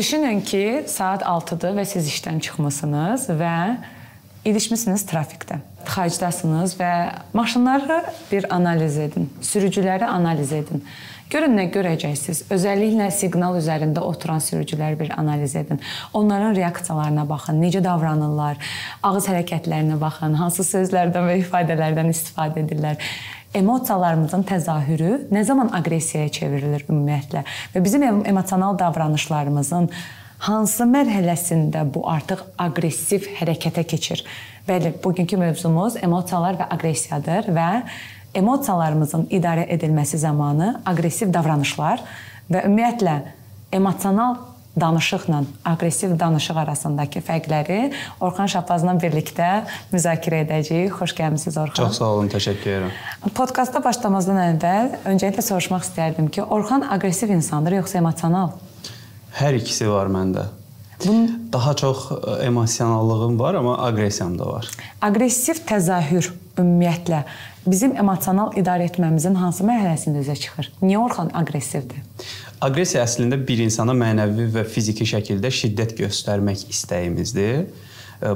Düşünün ki, saat 6-dır və siz işdən çıxmısınız və ilişmisiniz trafikdə. Tıxacdasınız və maşınları bir analiz edin, sürücüləri analiz edin. Görün nə görəcəksiniz. Özəlliklə siqnal üzərində oturan sürücüləri bir analiz edin. Onların reaksiyalarına baxın, necə davranırlar, ağız hərəkətlərinə baxın, hansı sözlərdən və ifadələrdən istifadə edirlər emosiyalarımızın təzahürü nə zaman aqressiyaya çevrilir ümumiyyətlə və bizim emosional davranışlarımızın hansı mərhələsində bu artıq aqressiv hərəkətə keçir? Bəli, bugünkü mövzumuz emosiyalar və aqressiyadır və emosiyalarımızın idarə edilməsi zamanı aqressiv davranışlar və ümumiyyətlə emosional danışıqla aqressiv danışıq arasındakı fərqləri Orxan Şapazla birlikdə müzakirə edəcəyik. Xoş gəlmisiniz Orxan. Çox sağ olun, təşəkkür edirəm. Podkastda başlamazdan əvvəl öncəliklə soruşmaq istərdim ki, Orxan aqressiv insandır yoxsa emosional? Hər ikisi var məndə. Bunun daha çox e, emosionallığım var, amma aqressiyam da var. Aqressiv təzahür ümumiyyətlə bizim emosional idarə etməmizin hansı mərhələsində üzə çıxır? Niyə Orxan aqressivdir? Aqressiya əslində bir insana mənəvi və fiziki şəkildə şiddət göstərmək istəyimizdir.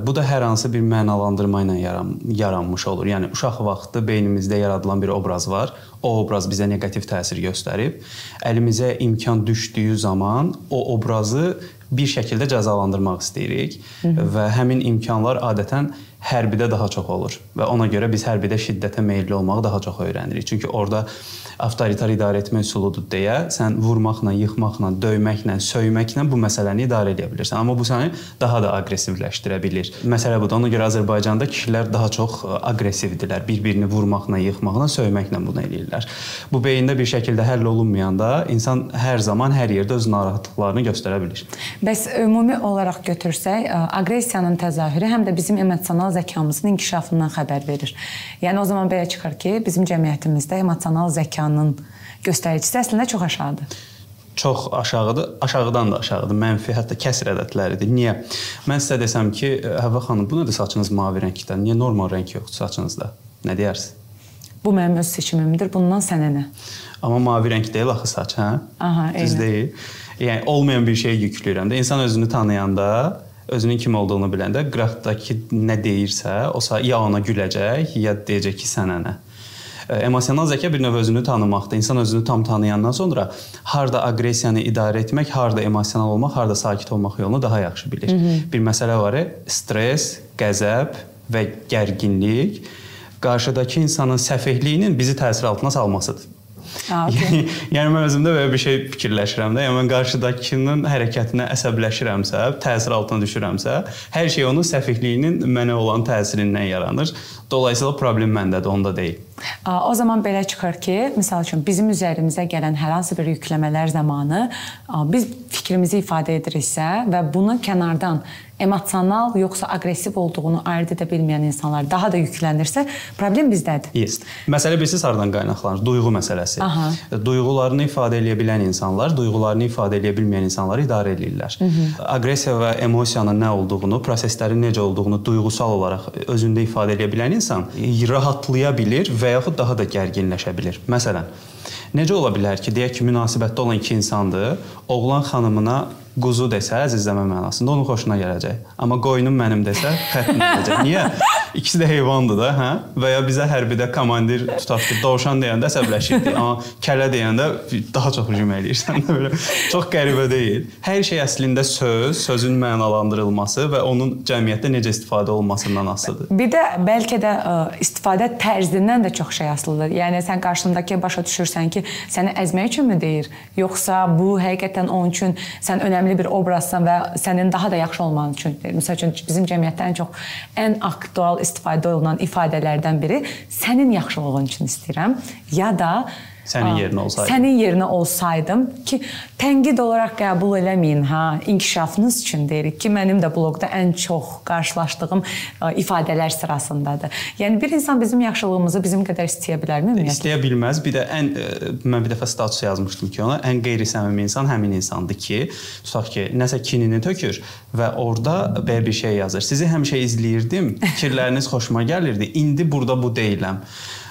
Bu da hər hansı bir mənalandırma ilə yaran, yaranmış olur. Yəni uşaq vaxtı beynimizdə yaradılan bir obraz var. O obraz bizə neqativ təsir göstərib. Əlimizə imkan düşdüyü zaman o obrazı bir şəkildə cəzalandırmaq istəyirik Hı -hı. və həmin imkanlar adətən hərbidə daha çox olur və ona görə biz hərbidə şiddətə meylli olmağı daha çox öyrənirik. Çünki orada avtoritar idarə etmə üsuludur deyə sən vurmaqla, yıxmaqla, döyməklə, söyməklə bu məsələni idarə edə bilirsən. Amma bu səni daha da aqressivləşdirə bilər. Məsələ budur. Ona görə Azərbaycanda kişilər daha çox e, aqressivdirlər. Bir-birini vurmaqla, yıxmaqla, söyməklə bunu eləyirlər. Bu beyində bir şəkildə həll olunmayanda insan hər zaman hər yerdə öz narahatlıqlarını göstərə bilir. Bəs ümumi olaraq götürsək, e, aqressiyanın təzahürü həm də bizim emosional zəkamızın inkişafından xəbər verir. Yəni o zaman belə çıxır ki, bizim cəmiyyətimizdə emosional zəka zəkanın göstəricisi əslində çox aşağıdır. Çox aşağıdır, aşağıdan da aşağıdır. Mənfi, hətta kəsr ədədləridir. Niyə? Mən sizə desəm ki, Həvva xanım, bu nədir saçınız mavi rəngdə? Niyə normal rəng yoxdur saçınızda? Nə deyərsiniz? Bu mənim öz seçimimdir. Bundan sənə nə? Amma mavi rəng deyil axı saç, hə? Aha, Düz deyil. Yəni olmayan bir şeyi yükləyirəm də. İnsan özünü tanıyanda, özünün kim olduğunu biləndə qıraqdakı nə deyirsə, o ya ona güləcək, ya deyəcək ki, sənə nə. Emosional zəka bir növ özünü tanımaqdır. İnsan özünü tam tanıyandan sonra harda aqressiyanı idarə etmək, harda emosional olmaq, harda sakit olmaq yolunu daha yaxşı bilir. Hı -hı. Bir məsələ var, stress, qəzəb və gərginlik qarşıdakı insanın səfehliyinin bizi təsir altına salmasıdır. Ha, okay. yəni mən özümdə belə bir şey fikirləşirəm də. Yəni mən qarşıdakının hərəkətinə əsəbləşirəmsə, təsir altına düşürəmsə, hər şey onun səfihliyinin mənə olan təsirindən yaranır. Dolayısıyla problem məndədir, onda deyil. O zaman belə çıxır ki, məsəl üçün bizim üzərimizə gələn hər hansı bir yükləmələr zamanı biz fikrimizi ifadə ediriksə və bunu kənardan emosional yoxsa aqressiv olduğunu ayırd edə bilməyən insanlar daha da yüklənirsə, problem bizdədir. Yes. Məsələ bilirsiniz hardan qaynaqlanır? Duyğu məsələsi. Aha. Duyğularını ifadə edə bilən insanlar, duyğularını ifadə edə bilməyən insanları idarə edirlər. Hı -hı. Aqressiya və emosiyanın nə olduğunu, proseslərin necə olduğunu duyğusal olaraq özündə ifadə edə bilən insan rahatlaya bilir və yaxud daha da gərginləşə bilir. Məsələn, necə ola bilər ki, deyək ki, münasibətdə olan iki insandır, oğlan xanımına quzu desə əzizləmə mənasında onun xoşuna gələcək. Amma qoyunum mənim desə xətm edəcək. Niyə? İkisi də heyvandır da, hə? Və ya bizə hərbidə komandir tutaq ki, dovşan deyəndə əsəbləşirdi, amma kələ deyəndə daha çox hücum eləyirsən də belə. Çox qəribə deyil. Hər şey əslində söz, sözün mənalandırılması və onun cəmiyyətdə necə istifadə olunmasından asılıdır. Bir də bəlkə də ə, istifadə tərzindən də çox şey asılıdır. Yəni sən qarşındakı başa düşürsən ki, səni əzmək üçünmü deyir, yoxsa bu həqiqətən onun üçün sən önəmli önəmli bir obrazsan və sənin daha da yaxşı olman üçün, məsəl üçün bizim cəmiyyətdə ən çox ən aktual istifadə olunan ifadələrdən biri sənin yaxşılığın üçün istəyirəm. Ya da Sənin yerinə olsaydım. Sənin yerinə olsaydım ki, tənqid olaraq qəbul eləməyin, ha, inkişafınız üçün deyirik ki, mənim də bloqda ən çox qarşılaşdığım ifadələr sırasındadır. Yəni bir insan bizim yaxşılığımızı bizim qədər istəyə bilərmi? İstəyə bilməz. Bir də ən mən bir dəfə status yazmışdım ki, ona ən qeyri-səmimi insan həmin insandır ki, tutaq ki, nəsə kinini tökür və orada belə bir şey yazır. Sizi həmişə izləyirdim, fikirləriniz xoşuma gəlirdi. İndi burada bu deyiləm.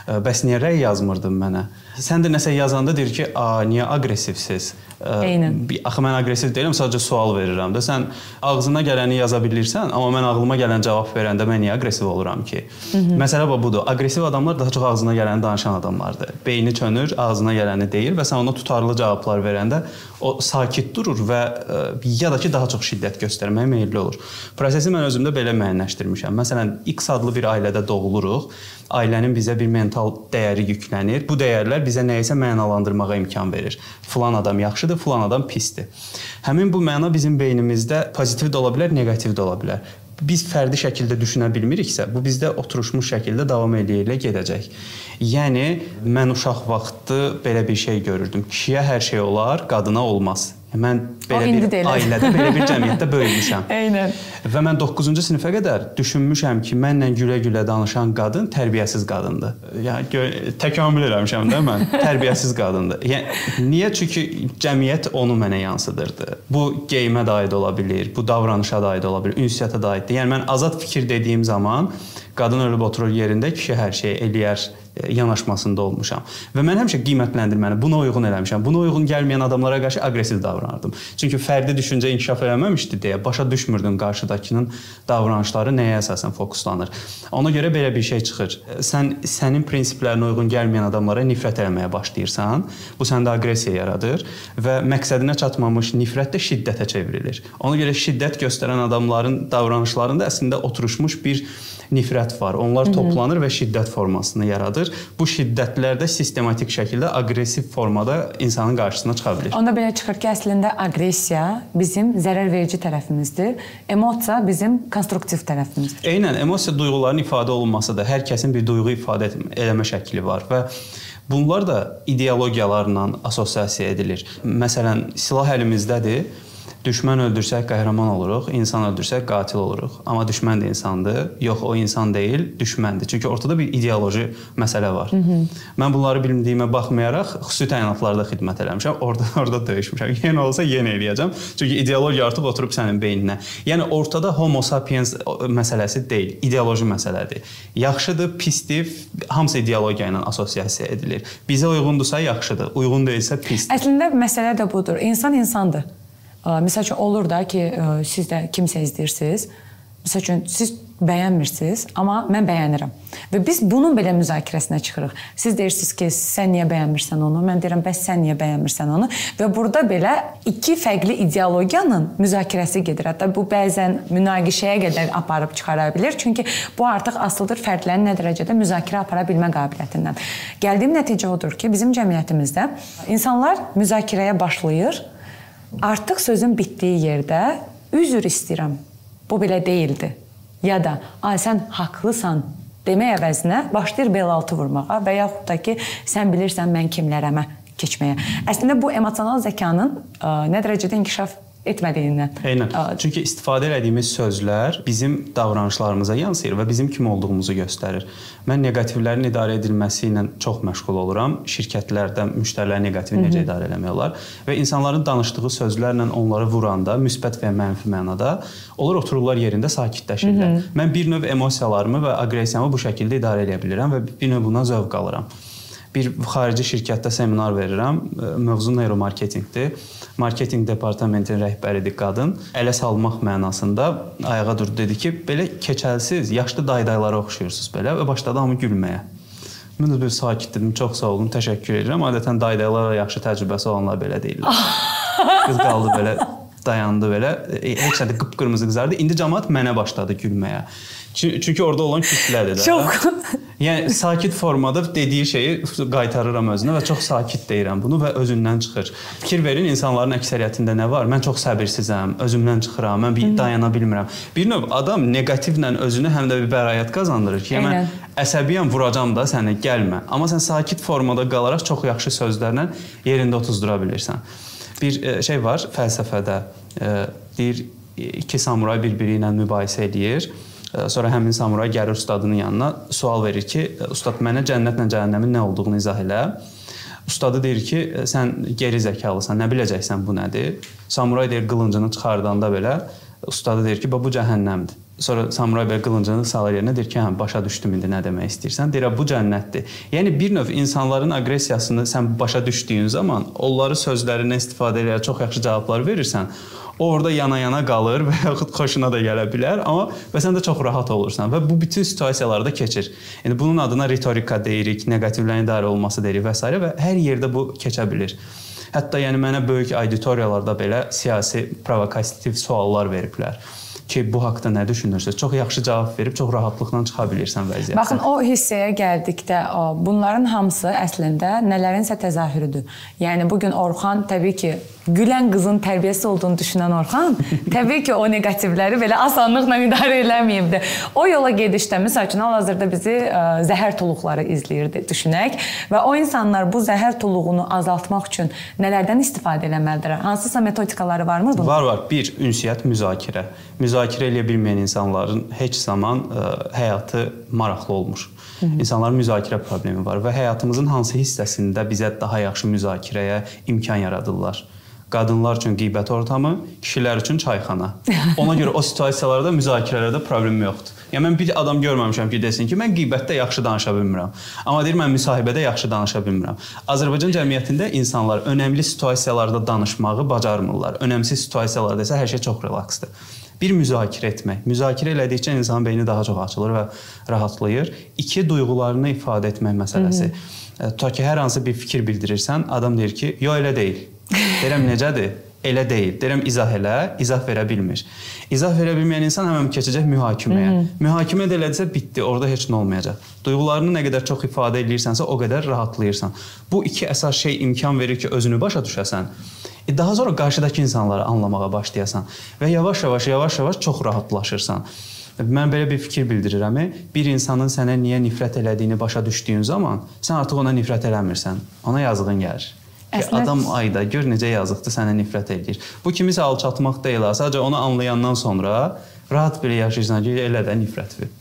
Bəs niyə rəy yazmırdın mənə? Sən də nəsə yazanda deyir ki, "A, niyə aqressivsiz?" Eynən. Axı mən aqressiv deyiləm, sadəcə sual verirəm də. Sən ağzına gələni yaza bilirsən, amma mən ağlıma gələn cavab verəndə mən niyə aqressiv oluram ki? Hı -hı. Məsələ budur. Aqressiv adamlar daha çox ağzına gələni danışan adamlardır. Beyni çönür, ağzına gələni deyir və sən ona tutarlı cavablar verəndə o sakit durur və ya da ki daha çox şiddət göstərməyə meylli olur. Prosesi mən özümdə belə müəyyənləşdirmişəm. Məsələn, X adlı bir ailədə doğuluruq ailənin bizə bir mental dəyəri yüklənir. Bu dəyərlər bizə nəyisə mənalandırmağa imkan verir. Filan adam yaxşıdır, filan adam pisdir. Həmin bu məna bizim beynimizdə pozitiv də ola bilər, neqativ də ola bilər. Biz fərdi şəkildə düşünə bilmiriksə, bu bizdə oturmuş şəkildə davam eləyə gedəcək. Yəni mən uşaq vaxtı belə bir şey görürdüm. Kişiyə hər şey olar, qadına olmaz. Mən belə bir elə. ailədə, belə bir cəmiyyətdə böyümüşəm. Eynən. Və mən 9-cu sinifə qədər düşünmüşəm ki, mənlə gülə-gülə danışan qadın tərbiyəsiz qadındır. Yəni təkamül eləmişəm də mən. tərbiyəsiz qadındır. Yəni niyə? Çünki cəmiyyət onu mənə yansıdırdı. Bu geyimə də aid ola bilər, bu davranışa da aid ola bilər, ünsiyyətə də aiddir. Yəni mən azad fikir dediyim zaman qadın ölüb oturur yerində, kişi hər şeyi eləyər yanaşmasında olmuşam. Və mən həmişə qiymətləndirməni buna uyğun eləmişəm. Buna uyğun gəlməyən adamlara qarşı aqressiv davranırdım. Çünki fərdi düşüncə inkişaf eləməmişdi deyə başa düşmürdün qarşıdakının davranışları nəyə əsasən fokuslanır. Ona görə belə bir şey çıxır. Sən sənin prinsiplərinə uyğun gəlməyən adamlara nifrət eləməyə başlayırsan. Bu səndə aqressiya yaradır və məqsədinə çatmamış nifrət də şiddətə çevrilir. Ona görə şiddət göstərən adamların davranışlarında əslində oturmuş bir nifrət var. Onlar toplanır və şiddət formasını yaradır. Bu şiddətlər də sistematik şəkildə aqressiv formada insanın qarşısına çıxa bilər. Onda belə çıxır ki, əslində aqressiya bizim zərərverici tərəfimizdir, emosiya bizim konstruktiv tərəfimizdir. Eynən, emosiya duyğuların ifadə olunmasıdır. Hər kəsin bir duyğu ifadə etmə şəkli var və bunlar da ideologiyalarla assosiasiya edilir. Məsələn, silah əlimizdədir Düşmən öldürsək qəhrəman oluruq, insan öldürsək qatil oluruq. Amma düşmən də insandır. Yox, o insan deyil, düşməndir. Çünki ortada bir ideoloji məsələ var. Hı -hı. Mən bunları bilmədiyimə baxmayaraq xüsusi təyinatlarda xidmət eləmişəm. Orada orada döyüşmüşəm. Yenə olsa yenə eləyəcəm. Çünki ideologiya artıq oturub sənin beyninə. Yəni ortada homo sapiens məsələsi deyil, ideoloji məsələdir. Yaxşıdır, pisdir, hamısı ideologiya ilə assosiasiya edilir. Bizə uyğundursa yaxşıdır, uyğun deyilsə pisdir. Əslində məsələ də budur. İnsan insandır. Məsəl üçün olur da ki, siz də kimsə izləyirsiniz. Məsəl üçün siz bəyənmirsiniz, amma mən bəyənirəm. Və biz bunun belə müzakirəsinə çıxırıq. Siz deyirsiniz ki, sən niyə bəyənmirsən onu? Mən deyirəm, bəs sən niyə bəyənmirsən onu? Və burada belə iki fərqli ideologiyanın müzakirəsi gedir. Hətta bu bəzən münaqişəyə qədər aparıb çıxara bilər. Çünki bu artıq asılıdır fərdlərin nə dərəcədə müzakirə apara bilmə qabiliyyətindən. Gəldiyim nəticə odur ki, bizim cəmiyyətimizdə insanlar müzakirəyə başlayır Artıq sözün bitdiyi yerdə üzr istəyirəm. Bu belə deyildi. Ya da ay sən haqlısan demək əvəzinə başlayır belaltı vurmağa və yaxud da ki, sən bilirsən mən kimlərəmə keçməyə. Əslində bu emosional zəkanın ə, nə dərəcədə inkişaf etmədiyindən. Eynən. Çünki istifadə etdiyimiz sözlər bizim davranışlarımıza yansıyır və bizim kim olduğumuzu göstərir. Mən neqativlərin idarə edilməsi ilə çox məşğul oluram. Şirkətlərdə müştərilər neqativi necə Hı -hı. idarə etmək olar və insanların danışdığı sözlərlə onları vuranda, müsbət və mənfi mənada onlar otururlar yerində sakitləşirlər. Hı -hı. Mən bir növ emosiyalarımı və aqressiyamı bu şəkildə idarə edə bilirəm və bir növ bundan zövq alıram bir xarici şirkətdə seminar verirəm. Mövzu neuromarketinqdir. Marketinq departamentinin rəhbəridir qadın. Ələ salmaq mənasında ayağa durdu dedi ki, belə keçəlsiz, yaşlı daydaylara oxşuyursunuz belə və başladı hamı gülməyə. Mən də bir sakit dedim, çox sağ olun, təşəkkür edirəm. Adətən daydaylarla yaxşı təcrübəsi olanlar belə deyirlər. Qız qaldı belə dayandı belə. E, heç nədə qıpqırmızı qızardı. İndi cəmaət mənə başladı gülməyə. Çünki orada olan kütlədir də. Çox. yəni sakit formada dediyi şeyi qaytarıram özünə və çox sakit deyirəm bunu və özündən çıxır. Fikir verin insanların əksəriyyətində nə var? Mən çox səbirsizəm, özümdən çıxıram, mən bir dayana bilmirəm. Bir növ adam neqativlə özünü həm də bir bəraət qazandırır ki, mən əsəbiyəm, vuracam da səni, gəlmə. Amma sən sakit formada qalaraq çox yaxşı sözlərlə yerində otuzdura bilirsən. Bir e, şey var fəlsəfədə. E, deyir iki samuray bir-biri ilə mübahisə eləyir. Sonra həmin samuray gəlir ustadının yanına, sual verir ki, ustad mənə cənnətlə cəhənnəmin nə olduğunu izah elə. Ustadı deyir ki, sən geri zəkalısan, nə biləcəksən bu nədir? Samuray deyir qılıncını çıxardanda belə ustadı deyir ki, bu cəhənnəmdir. Sonra samuray bəy qılıncını salır yerinə deyir ki, hə başa düşdüm indi nə demək istəyirsən. Deyir bu cənnətdir. Yəni bir növ insanların aqressiyasını sən başa düşdüyün zaman, onları sözlərindən istifadə edərək çox yaxşı cavablar verirsən, o orada yana-yana qalır və yaxud xoşuna da gələ bilər, amma və sən də çox rahat olursan və bu bütün situasiyalarda keçir. Yəni bunun adına ritorika deyirik, neqativlərin idarə olması deyirik və s. və hər yerdə bu keçə bilər. Hətta yəni mənə böyük auditoriyalarda belə siyasi provokativ suallar veriblər ki, bu haqqda nə düşünürsüz? Çox yaxşı cavab verib çox rahatlıqla çıxa bilirsən vəziyyətdən. Baxın, o hissəyə gəldikdə, o bunların hamısı əslində nələrinsə təzahürüdür. Yəni bu gün Orxan təbii ki, gülən qızın tərbiyəsi olduğunu düşünən Orxan, təbii ki, o neqativləri belə asanlıqla idarə eləməyibdi. O yola gedişdə məsəl üçün hal-hazırda bizi ə, zəhər tuluqları izləyirdi, düşünək və o insanlar bu zəhər tuluğunu azaltmaq üçün nələrdən istifadə etməlidirlər? Hansısa metodikaları varmı bunun? Var, var. Bir, ünsiyyət, müzakirə. Müzakirə edə bilməyən insanların heç zaman ə, həyatı maraqlı olmur. Hı -hı. İnsanların müzakirə problemi var və həyatımızın hansı hissəsində bizə daha yaxşı müzakirəyə imkan yaradırlar? Qadınlar üçün qeybət ortamı, kişilər üçün çayxana. Ona görə o situasiyalarda müzakirələrdə problem yoxdur. Yəni mən bir adam görməmişəm ki, desin ki, mən qeybətdə yaxşı danışa bilmirəm. Amma deyir mən müsahibədə yaxşı danışa bilmirəm. Azərbaycan cəmiyyətində insanlar önəmli situasiyalarda danışmağı bacarmırlar. Önəmsiz situasiyalarda isə hər şey çox relaksdır. Bir müzakirə etmək. Müzakirə elədikcə insanın beyni daha çox açılır və rahatlayır. İki duyğularını ifadə etmək məsələsi. Hı -hı. Ta ki hər hansı bir fikir bildirirsən, adam deyir ki, "Yo elə deyil." Deyirəm necədir? Elə deyil. Deyirəm izah elə, izah verə bilmir. İzah verə bilməyən insan həmin keçəcək mühakiməyə. Hı -hı. Mühakimə də elədisə bitdi, orada heç nə olmayacaq. Duyğularını nə qədər çox ifadə edirsənsə, o qədər rahatlayırsan. Bu iki əsas şey imkan verir ki, özünü başa düşəsən. E daha sonra qarşıdakı insanları anlamağa başlayasan və yavaş-yavaş, yavaş-yavaş çox rahatlaşırsan. Mən belə bir fikir bildirirəm. Bir insanın sənə niyə nifrət elədiyini başa düşdüyün zaman sən artıq ona nifrət eləmirsən. Ona yazığın gəlir. Əslində adam ayda gör necə yazıqdır sənə nifrət eləyir. Bu kimisə alçatmaq deyil, sadəcə onu anlayandan sonra rahat belə yaşayırsan ki, elə də nifrətdir.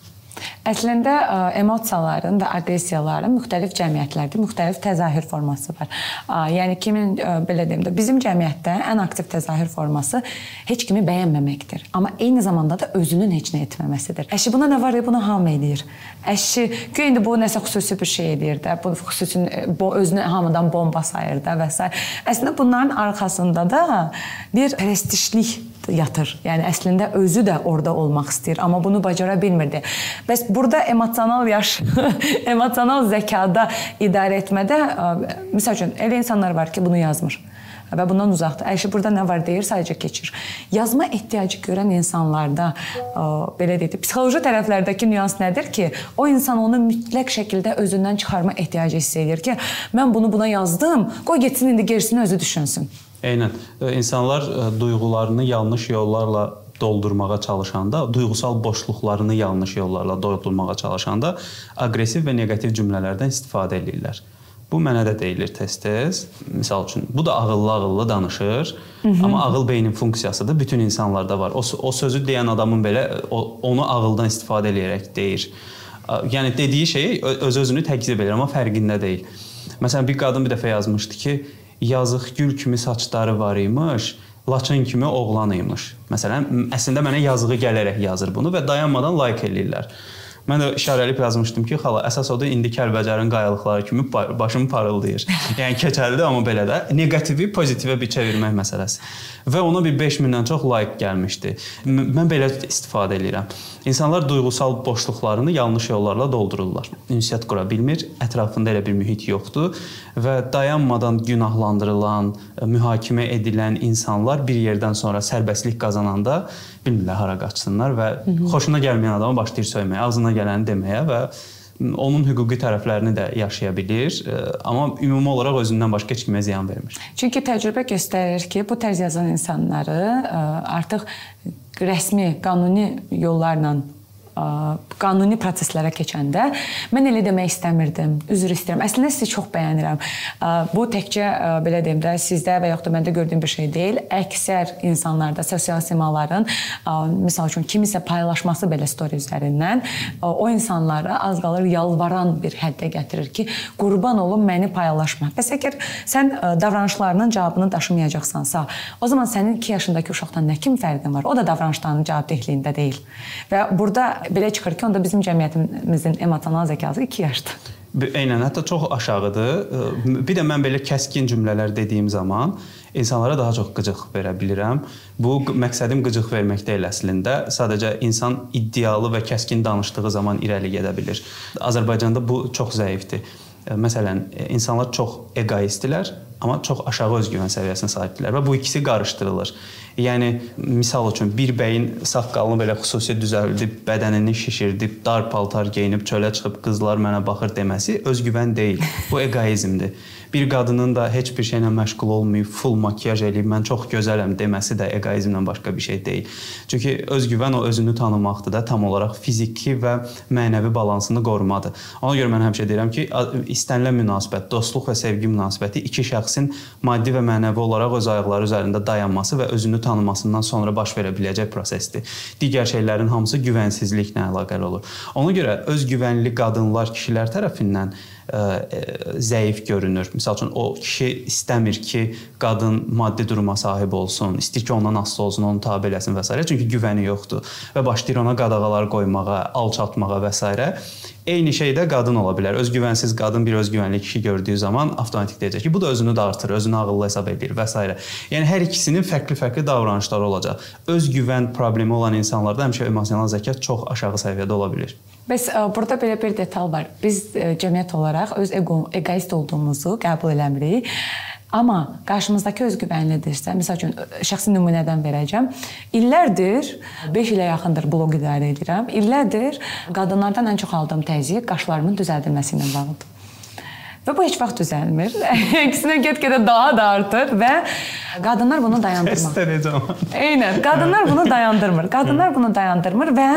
Əslində ə, emosiyaların və aqressiyaların müxtəlif cəmiyyətlərdə müxtəlif təzahür forması var. Ə, yəni kimin ə, belə deyim də bizim cəmiyyətdə ən aktiv təzahür forması heç kimi bəyənməməkdir. Amma eyni zamanda da özünün heç nə etməməsidir. Əşi buna nə var ya, bunu hamı eləyir. Əşi ki indi bu nəsə xüsusi bir şey eləyir də, bu xüsusi bu özünü hamıdan bomba sayır da və s. Əslində bunların arxasında da bir prestijlik yatır. Yəni əslində özü də orada olmaq istəyir, amma bunu bacara bilmirdi. Bəs burada emosional yaş, emosional zəkada idarə etmədə məsəl üçün elə insanlar var ki, bunu yazmır və bundan uzaqdır. Ayşə burada nə var deyir, sadəcə keçir. Yazma ehtiyacı görən insanlarda ə, belə deyək, psixoloji tərəflərdəki nüans nədir ki, o insan onu mütləq şəkildə özündən çıxarma ehtiyacı hiss edir ki, mən bunu buna yazdım, qoy getsin indi gerisini özü düşünsün. Eynən. İnsanlar duyğularını yanlış yollarla doldurmağa çalışanda, duyğusal boşluqlarını yanlış yollarla doldurmağa çalışanda aqressiv və neqativ cümlələrdən istifadə edirlər. Bu mənə də deyilir tez-tez. Məsəl üçün, bu da ağıllı-ağıllı danışır, Hı -hı. amma ağıl beynin funksiyasıdır. Bütün insanlarda var. O, o sözü deyən adamın belə o, onu ağıldan istifadə eləyərək deyir. Yəni dediyi şeyi öz-özünü təkzib edir, amma fərqində deyil. Məsələn, bir qadın bir dəfə yazmışdı ki, yazıq gül kimi saçları var imiş, laçın kimi oğlan imiş. Məsələn, əslində mənə yazığı gələrək yazır bunu və dayanmadan like eləyirlər. Mən də işarəlib yazmışdım ki, xala, əsas odur indi Kəlbəcərin qayalıqları kimi başım parıldayır. yəni keçərlidir, amma belə də neqativi pozitivə bir çevirmək məsələsi. Və ona bir 5000-dən çox like gəlmişdi. Mən belə istifadə edirəm. İnsanlar duyğusal boşluqlarını yanlış yollarla doldururlar. Ünsiyyət qura bilmir, ətrafında elə bir mühit yoxdur və dayanmadan günahlandırılan, mühakimə edilən insanlar bir yerdən sonra sərbəstlik qazananda bilmirlər hara qaçsınlar və xoşuna gəlməyən adamı başlayır söyməyə, ağzına gələni deməyə və onun hüquqi tərəflərini də yaşaya bilir, amma ümumi olaraq özündən başqa heç kimə ziyan vermir. Çünki təcrübə göstərir ki, bu tərz yazan insanları artıq rəsmi, qanuni yollarla qanuni proseslərə keçəndə mən elə demək istəmirdim. Üzr istəyirəm. Əslində sizi çox bəyənirəm. Bu təkcə belə deyim də sizdə və yaxud da məndə gördüyüm bir şey deyil. Əksər insanlarda sosial simaların misal üçün kimisə paylaşması belə story üzərindən o insanları az qalır yalvaran bir həddə gətirir ki, qurban olum məni paylaşma. Bəs əgər sən davranışlarının cavabını daşımayacaqsansa, o zaman sənin 2 yaşındakı uşaqdan nə kimi fərqin var? O da davranışlarının cavabdehliyində deyil. Və burada belə çıxır ki, onda bizim cəmiyyətimizin emosional zəkası 2 yaşdır. Eynən, hətta çox aşağıdır. Bir də mən belə kəskin cümlələr dediyim zaman insanlara daha çox qıcıq verə bilirəm. Bu məqsədim qıcıq vermək deyil əslində. Sadəcə insan iddialı və kəskin danışdığı zaman irəli gedə bilir. Azərbaycanda bu çox zəifdir. Məsələn, insanlar çox egoistdirlər, amma çox aşağı özgüvən səviyyəsinə sahibdirlər və bu ikisi qarışdırılır. Yəni misal üçün bir bəyin saqqalını belə xüsusi düzəldib, bədənini şişirdib, dar paltar geyinib çölə çıxıb qızlar mənə baxır deməsi özgüvən deyil. Bu eqoizmdir bir qadının da heç bir şeylə məşğul olmayıb, full makiyaj eləyib, mən çox gözələm deməsi də eqoizmdən başqa bir şey deyil. Çünki özgüvən o özünü tanımaqdır da, tam olaraq fiziki və mənəvi balansını qorumadır. Ona görə mən həmişə deyirəm ki, istənilən münasibət, dostluq və sevgi münasibəti iki şəxsin maddi və mənəvi olaraq öz ayaqları üzərində dayanması və özünü tanımasından sonra baş verə biləcək prosesdir. Digər şeylərin hamısı güvənsizliklə əlaqəli olur. Ona görə özgüvənli qadınlar kişilər tərəfindən zəif görünür. Məsəl üçün o kişi istəmir ki, qadın maddi duruma sahib olsun, istəyir ki, ondan asılı olsun, onu tabe eləsin və s. çünki güvəni yoxdur və başlayır ona qadağalar qoymağa, alçatmağa və s. Eyni şey də qadın ola bilər. Özgüvənsiz qadın bir özgüvənli kişi gördüyü zaman avtomatik deyəcək ki, bu da özünü dartır, özünü ağıllı hesab edir və s. Yəni hər ikisinin fərqli-fərqli davranışları olacaq. Özgüvən problemi olan insanlarda həmişə emosional zəka çox aşağı səviyyədə ola bilər. Bəs e, burada belə bir detal var. Biz e, cəmiyyət olaraq öz ego, egoist olduğumuzu qəbul eləmirik. Amma qarşımızdakı özgüvənlidirsə, məsəl üçün e, şəxsi nümunədən verəcəm. İllərdir, 5 ilə yaxındır bloq idarə edirəm. İllərdir qadınlardan ən çox aldığım təzyiq qaşlarımın düzəldilməsi ilə bağlıdır. Və bu heç vaxt düzəlmir. Əksinə get-gedə daha da artır və qadınlar bunu dayandırmır. Eynən, qadınlar bunu dayandırmır. Qadınlar bunu dayandırmır və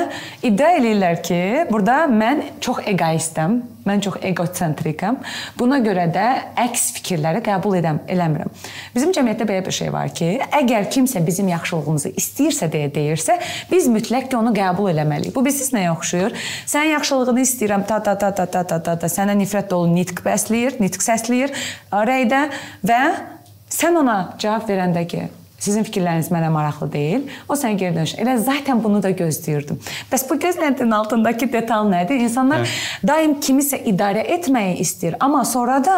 iddia eləyirlər ki, burada mən çox egoistəm Mən çox egosentrikəm. Buna görə də əks fikirləri qəbul edəm, eləmirəm. Bizim cəmiyyətdə belə bir şey var ki, əgər kimsə bizim yaxşılığımızı istəyirsə deyə deyirsə, biz mütləq ki, onu qəbul eləməliyik. Bu bilirsiniz nəyə oxşuyur? Sənin yaxşılığını istəyirəm, ta ta ta ta ta ta ta, ta. sənə nifrət dolu nitq bəsləyir, nitq səsləyir rəydə və sən ona cavab verəndə ki, Sizin fikirləriniz mənə maraqlı deyil. O sənə geri dönüş. Elə zaten bunu da gözləyirdim. Bəs bu gözləntinin altındakı detal nədir? İnsanlar Hə. daim kimisə idarə etməyi istəyir, amma sonra da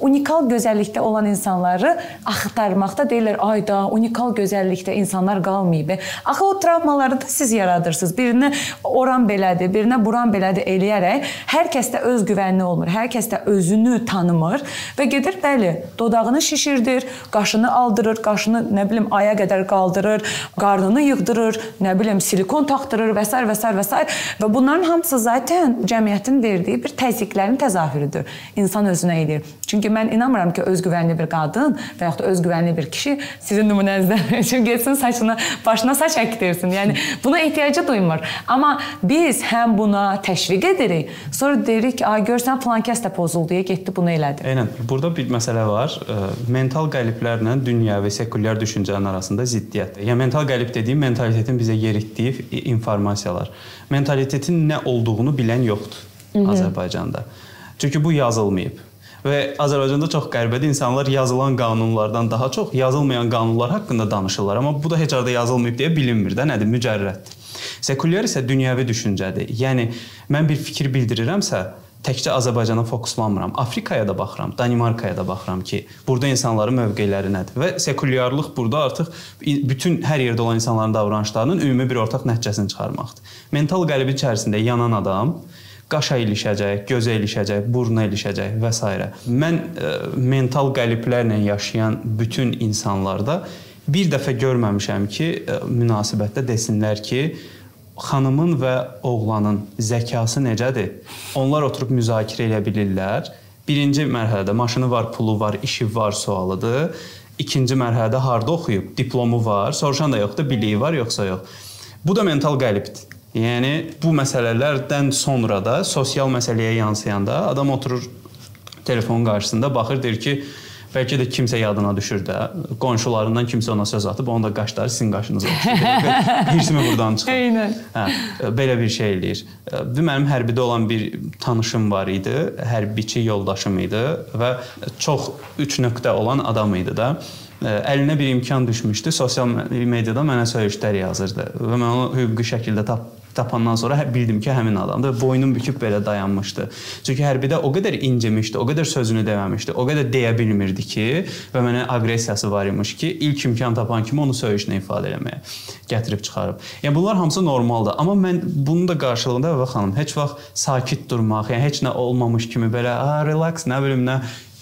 unikal gözəllikdə olan insanları axtarmaqda deyirlər, ay da unikal gözəllikdə insanlar qalmayıb. Axı o travmaları da siz yaradırsınız. Birinə oran belədir, birinə buran belədir eləyərək hər kəsdə öz güvənli olmur. Hər kəsdə özünü tanımır və gedir bəli, dodağını şişirdir, qaşını aldırır, qaşını nə bilim aya qədər qaldırır, qarnını yığdırır, nə bilim silikon taxdırır və s. və s. və s. və bunların hamısı zaten cəmiyyətin verdiyi bir təzyiqlərin təzahürüdür. İnsan özünə edir. Çünki mən inanmıram ki, özgüvənli bir qadın və yaxud da özgüvənli bir kişi sizin nümunənizdən üçün getsin saçına, başına saç əkdirsin. Yəni buna ehtiyacı duymur. Amma biz həm buna təşviq edirik, sonra deyirik ki, "Ay görsən falan kəs də pozuldu, deyə getdi bunu elədi." Eynən. Burada bir məsələ var. Mental qəliblərlə dünyəvi sekulyar düşüncə insanların arasında ziddiyyətdir. Yəni mental qəlib dediyim mentalitetin bizə yeritdiyi informasiyalar. Mentalitetin nə olduğunu bilən yoxdur Hı -hı. Azərbaycanda. Çünki bu yazılmayıb. Və Azərbaycanda çox qəribədir. İnsanlar yazılan qanunlardan daha çox yazılmayan qanunlar haqqında danışırlar, amma bu da heç arada yazılmayıb deyə bilinmir də, nədir? Mücərrəddir. Sekulyar isə dünyəvi düşüncədir. Yəni mən bir fikir bildirirəmsə, təkcə Azərbaycana fokuslanmıram. Afrikaya da baxıram, Danimarkaya da baxıram ki, burada insanların mövqeləri nədir və sekulyarlıq burada artıq bütün hər yerdə olan insanların davranışlarının ümumi bir ortaq nəticəsini çıxarmaqdır. Mental qəlbi içərisində yanan adam qaşa ilişəcək, gözə ilişəcək, buruna ilişəcək və s. Mən ə, e, mental qəliblərlə yaşayan bütün insanlarda bir dəfə görməmişəm ki, ə, e, münasibətdə desinlər ki, xanımın və oğlanın zəkası necədir? Onlar oturub müzakirə edə bilirlər. Birinci mərhələdə maşını var, pulu var, işi var sualıdır. İkinci mərhələdə harda oxuyub, diplomu var, soruşan da yoxdur, biliyi var yoxsa yox. Bu da mental qəlibdir. Yəni bu məsələlərdən sonra da sosial məsələyə yansıyanda adam oturur telefonun qarşısında baxır deyir ki, bəlkə də kimsə yadına düşür də, qonşularından kimsə ona söz atıb, onun da qaşları sizin qaşınıza oxşayır. Hirsimi burdan çıxır. Eynən. Hə, belə bir şey eləyir. Bir mənim hərbidə olan bir tanışım var idi, hərbiçi yoldaşım idi və çox 3 nöqtə olan adam idi da əlinə bir imkan düşmüşdü. Sosial mediada mənə söyüşlər yazırdı və mən onu hüquqi şəkildə tap tapandan sonra hə, bildim ki, həmin adamdır. Boynum büküb belə dayanmışdı. Çünki hərbidə o qədər incimişdi, o qədər sözünü deməmişdi, o qədər deyə bilmirdi ki, və mənə aqressiyası var imiş ki, ilk imkan tapan kimi onu söyüşlə ifadə etməyə gətirib çıxarıb. Yəni bunlar hamısı normaldır, amma mən bunun da qarşılığında və xanım heç vaxt sakit durmaq, yəni heç nə olmamış kimi belə, "A, relax, nə bilim nə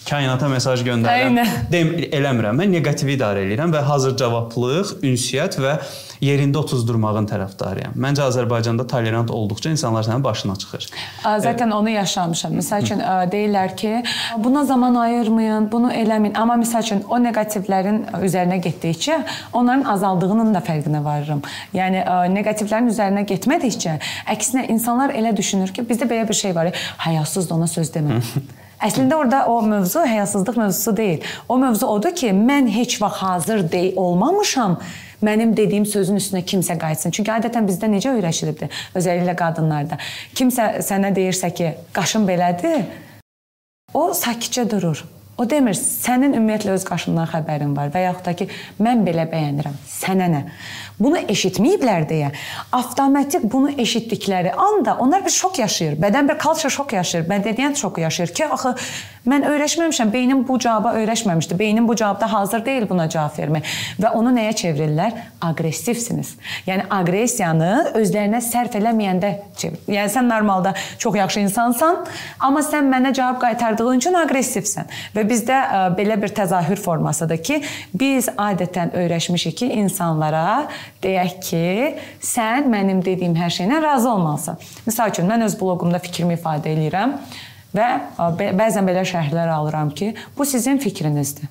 kainata mesaj göndərirəm. Dem eləmirəm. Mən neqativ idarə edirəm və hazır cavablıq, ünsiyyət və yerində otuzdurmağın tərəfdarıyam. Məncə Azərbaycanda tolerant olduqca insanlar sənin başına çıxır. Zaten onu yaşamışam. Məsəl üçün deyirlər ki, buna zaman ayırmayın, bunu eləməyin. Amma məsəl üçün o neqativlərin üzərinə getdikcə onların azaldığının da fərqinə varıram. Yəni neqativlərin üzərinə getmədikcə əksinə insanlar elə düşünür ki, bizdə belə bir şey var. Həyasız da ona söz demə. Əslində orada o mövzu həyasızlıq mövzusu deyil. O mövzu odur ki, mən heç vaxt hazır deyil olmamışam mənim dediyim sözün üstünə kimsə qayıtsın. Çünki adətən bizdə necə öyrəşilibdi, özəlliklə qadınlarda. Kimsə sənə deyirsə ki, qaşın belədir, o sakitcə durur. O demir, sənin ümumiyyətlə öz qaşından xəbərin var və yaxud da ki, mən belə bəyənirəm. Sənə nə? Bunu eşitməyiblər deyə avtomatik bunu eşitdikləri anda onlar bir şok yaşayır. Bədən bir culture şok yaşayır. Mədəniyyət şoku yaşayır ki, axı mən öyrəşməmişəm, beynim bu cavaba öyrəşməmişdi. Beynim bu cavabda hazır deyil buna cavab vermək və onu nəyə çevirirlər? Aqressivsiniz. Yəni aqressiyanı özlərinə sərf eləməyəndə çevir. Yəni sən normalda çox yaxşı insansan, amma sən mənə cavab qaytardığın üçün aqressivsən və bizdə ə, e, belə bir təzahür formasıdır ki, biz adətən öyrəşmişik ki, insanlara deyək ki, sən mənim dediyim hər şeylə razı olmalısan. Məsəl üçün mən öz bloqumda fikrimi ifadə eləyirəm və ə, bəzən belə şərhlər alıram ki, bu sizin fikrinizdir.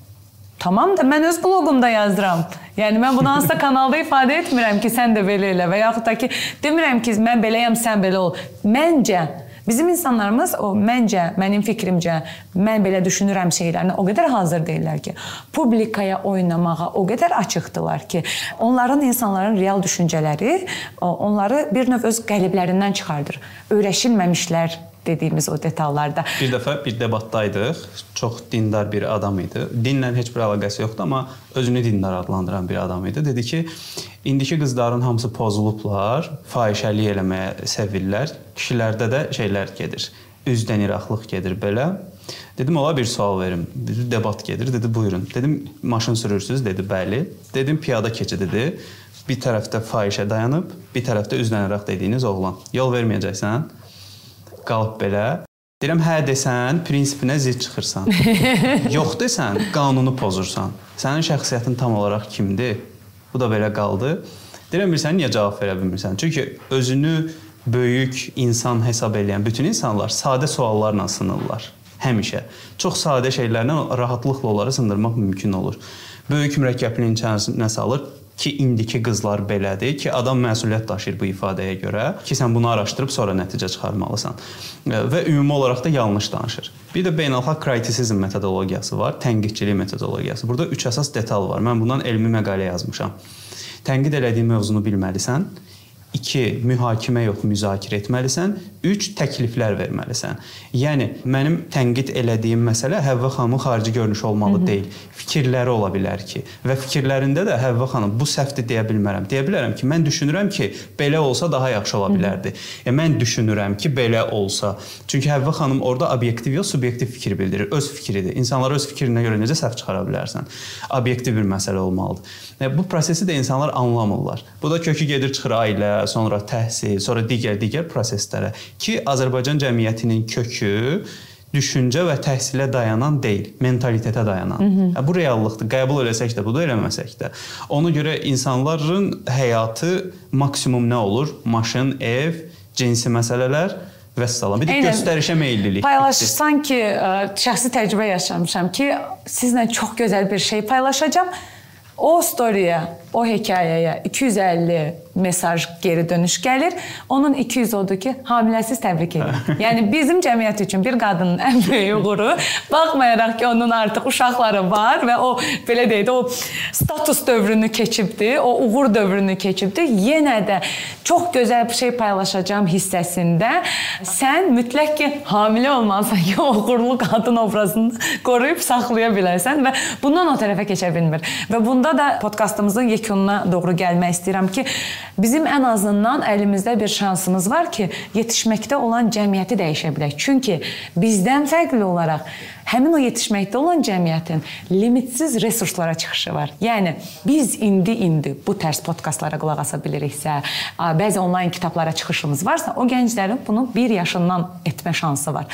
Tamam da mən öz bloqumda yazıram. Yəni mən bunu hansısa kanalda ifadə etmirəm ki, sən də belə elə və yaxud da ki, demirəm ki, mən beləyəm, sən belə ol. Məncə Bizim insanlarımız o məncə, mənim fikrimcə, mən belə düşünürəm şeylərinə o qədər hazır deyillər ki, publikaya oynamağa o qədər açıqdılar ki, onların insanların real düşüncələri onları bir növ öz qəliblərindən çıxardır. Öyrəşilməmişlər dediyimiz o detallarda. Bir dəfə bir debatdaydıq. Çox dindar bir adam idi. Dinlə heç bir əlaqəsi yoxdur, amma özünü dindar adlandıran bir adam idi. Dedi ki, indiki qızların hamısı pozulublar, fahişəlik eləməyə sevirlər. Kişilərdə də şeylər gedir. Üzdən iraqlıq gedir belə. Dedim ola bir sual verim. Bir debat gedir. Dedi buyurun. Dedim maşın sürürsüz? Dedi bəli. Dedim piyada keçid dedi. Bir tərəfdə fahişə dayanıb, bir tərəfdə üzdən iraq dediyiniz oğlan. Yol verməyəcəksən qalıb belə. Deyirəm, hə desən, prinsipinə zidd çıxırsan. Yox desən, qanunu pozursan. Sənin şəxsiyyətin tam olaraq kimdir? Bu da belə qaldı. Deyirəm, bilirsən niyə cavab verə bilmirsən? Çünki özünü böyük insan hesab edən bütün insanlar sadə suallarla sınırlar. Həmişə. Çox sadə şeylərlə rahatlıqla onları sındırmaq mümkün olur. Böyük mürəkkəbliyin içərisinə salır ki, indiki qızlar belədir ki, adam məsuliyyət daşıyır bu ifadəyə görə ki, sən bunu araşdırıb sonra nəticə çıxarmalısan. Və ümumi olaraq da yanlış danışır. Bir də beynəlxalq kritisizm metodologiyası var, tənqidçilik metodologiyası. Burada üç əsas detal var. Mən bundan elmi məqalə yazmışam. Tənqid elədiyin mövzunu bilməlisən 2 mühakimə yox, müzakirə etməlisən, 3 təkliflər verməlisən. Yəni mənim tənqid elədiyim məsələ Həvva xanımın xarici görünüşü olmalı Hı -hı. deyil. Fikirləri ola bilər ki, və fikirlərində də Həvva xanım bu səhvdir deyə bilmərəm. Deyə bilərəm ki, mən düşünürəm ki, belə olsa daha yaxşı ola bilərdi. Yəni mən düşünürəm ki, belə olsa. Çünki Həvva xanım orada obyektiv yox, subyektiv fikir bildirir. Öz fikridir. İnsanlar öz fikrinə görə necə səhv çıxara bilərsən? Obyektiv bir məsələ olmalıdır. Yəni bu prosesi də insanlar anlamırlar. Bu da kökü gedir çıxır ailə, sonra təhsil, sonra digər-digər proseslərə ki, Azərbaycan cəmiyyətinin kökü düşüncə və təhsilə dayanan deyil, mentalitetə dayanan. Hı -hı. Bu reallıqdır. Qəbul eləsək də, bunu eləməsək də. Ona görə insanların həyatı maksimum nə olur? Maşın, ev, cinsi məsələlər və salam. Bir də Eynən. göstərişə meyllilik. Paylaşırsan ki, şəxsi təcrübə yaşamışam ki, sizlə çox gözəl bir şey paylaşacağam. O storyyə, o hekayəyə 250 mesaj geri dönüş gəlir. Onun 200 odur ki, hamiləsiz təbrik edir. yəni bizim cəmiyyət üçün bir qadının ən böyük uğuru baxmayaraq ki, onun artıq uşaqları var və o belə deyək də o status dövrünü keçibdi, o uğur dövrünü keçibdi. Yenə də çox gözəl bir şey paylaşacağam hissəsində sən mütləq ki, hamilə olmalısan ki, uğurlu qadın obrazını qoruyub saxlaya bilərsən və bundan o tərəfə keçə bilmir. Və bunda da podkastımızın yekununa doğru gəlmək istəyirəm ki, bizim ən azından əlimizdə bir şansımız var ki, yetişməkdə olan cəmiyyəti dəyişə bilək. Çünki bizdən fərqli olaraq həmin o yetişməkdə olan cəmiyyətin limitsiz resurslara çıxışı var. Yəni biz indi-indi bu tərs podkastlara qulaq asa biliriksə, bəzi onlayn kitablara çıxışımız varsa, o gənclərin bunu 1 yaşından etmə şansı var.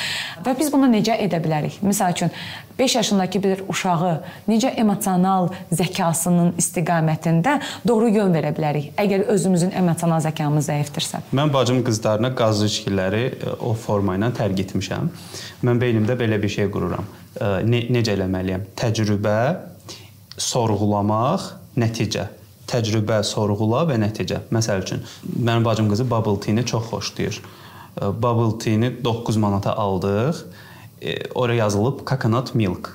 Və biz bunu necə edə bilərik? Məsəl üçün 5 yaşındakı bir uşağı necə emosional zəkasının istiqamətində doğru yön verə bilərik? Əgər özümüzün emosional zəkamız zəifdirsə. Mən bacım qızlarına qaz içkiləri e, o forma ilə tərk etmişəm. Mən beynimdə belə bir şey qururam. Ne, necə eləməliyəm? Təcrübə, sorğulamaq, nəticə təcrübə, sorğula və nəticə. Məsəl üçün, mənim bacım qızı bubble tea-ni çox xoşlayır. Bubble tea-ni 9 manata aldıq e, oraya yazılıb coconut milk.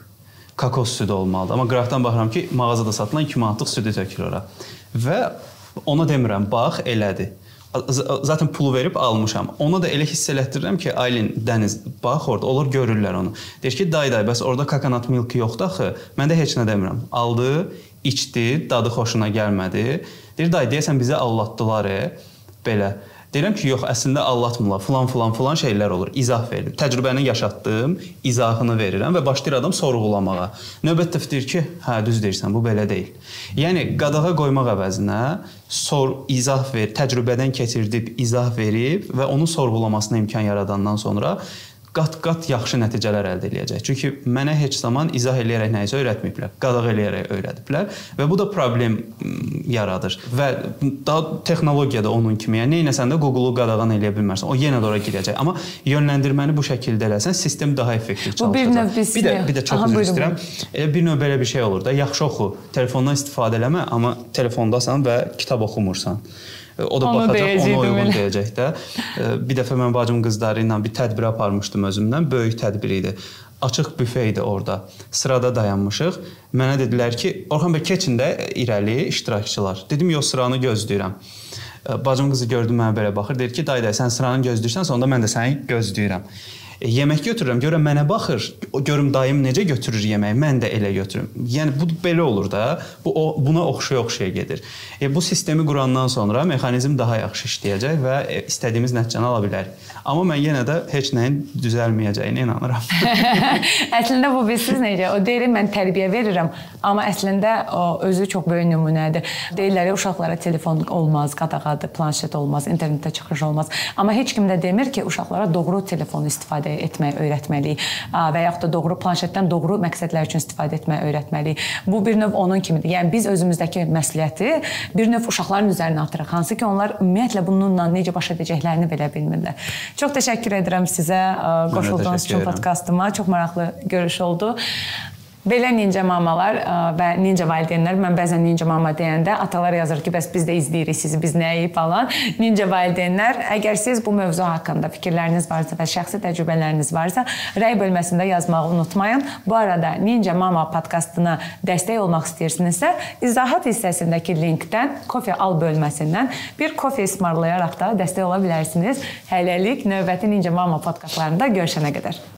Kokos südü olmalıdır. Amma qıraqdan baxıram ki, mağazada satılan 2 manatlıq südü tökülür ora. Və ona demirəm, bax elədir. Zaten pulu verib almışam. Ona da elə hiss elətdirirəm ki, Aylin, Dəniz, bax orada onlar görürlər onu. Deyir ki, day day, bəs orada coconut milk yoxdur axı. Mən də heç nə demirəm. Aldı, içdi, dadı xoşuna gəlmədi. Deyir, day, deyəsən bizi allatdılar, e, belə. Deyirəm ki, yox, əslində allatmırlar. Falan falan falan şeylər olur. İzah verir. Təcrübəni yaşatdım, izahını verirəm və başlayır adam sorğulamağa. Növbətdə deyir ki, hə, düz deyirsən, bu belə deyil. Yəni qadağa qoymaq əvəzinə sor, izah ver, təcrübədən keçirdib izah verib və onun sorğulamasına imkan yaradandan sonra qat-qat yaxşı nəticələr əldə eləyəcək. Çünki mənə heç zaman izah eləyərək nəyisə öyrətməyiblər. Qadağ eləyərək öyrədiblər və bu da problem yaradır. Və daha texnologiya da onun kimi, yəni neynəsən də Google-u qadağan eləyə bilmərsən. O yenə də ora girəcək. Amma yönləndirməni bu şəkildə eləsən, sistem daha effektiv çalışacaq. Bu bir növ biz bir də bir də çox Aha, üzr istəyirəm. Elə bir növ belə bir şey olur da, yaxşı oxu, telefondan istifadə eləmə, amma telefondasan və kitab oxumursan. O da onu baxacaq, ona uyğun elə. deyəcək də. Bir dəfə mən bacım qızları ilə bir tədbir aparmışdım özümdən. Böyük tədbir idi. Açıq büfe idi orada. Sırada dayanmışıq. Mənə dedilər ki, Orxan bəy keçin də irəli iştirakçılar. Dedim, yox, sıranı gözləyirəm. Bacım qızı gördü mənə belə baxır. Deyir ki, dayı, sən sıranı gözləyirsən, onda mən də səni gözləyirəm. E, yemək götürürəm, görürəm mənə baxır, görüm dayım necə götürür yeməyi, mən də elə götürüm. Yəni bu belə olur da. Bu o, buna oxşaya-oxşaya gedir. E, bu sistemi qurandan sonra mexanizm daha yaxşı işləyəcək və e, istədiyimiz nəticəni ala bilərik. Amma mən yenə də heç nəyin düzəlməyəcəyinə inanıram. əslində bu bilirsiniz necə? O deyir mən tərbiyə verirəm, amma əslində o özü çox böyük nümunədir. Deyirlər uşaqlara telefon olmaz, qadağadır, planşet olmaz, internetdə çıxış olmaz. Amma heç kim də demir ki, uşaqlara doğru telefon istifadə istifadə etmək öyrətməliyik və yaxud da doğru planşetdən doğru məqsədlər üçün istifadə etmək öyrətməliyik. Bu bir növ onun kimidir. Yəni biz özümüzdəki məsuliyyəti bir növ uşaqların üzərinə atırıq. Hansı ki, onlar ümumiyyətlə bununla necə baş edəcəklərini belə bilmirlər. Çox təşəkkür edirəm sizə qoşulduğunuz üçün podkastıma. Çox maraqlı görüş oldu. Belə ninja mamalar ə, və ninja valideynlər, mən bəzən ninja mama deyəndə atalar yazır ki, bəs biz də izləyirik sizi, biz nəyi falan. Ninja valideynlər, əgər siz bu mövzu haqqında fikirləriniz varsa və şəxsi təcrübələriniz varsa, rəy bölməsində yazmağı unutmayın. Bu arada Ninja Mama podkastına dəstək olmaq istəyirsinizsə, izahat hissəsindəki linkdən kofe al bölməsindən bir kofe ismarlayaraq da dəstək ola bilərsiniz. Hələlik növbəti Ninja Mama podkastlarında görüşənə qədər.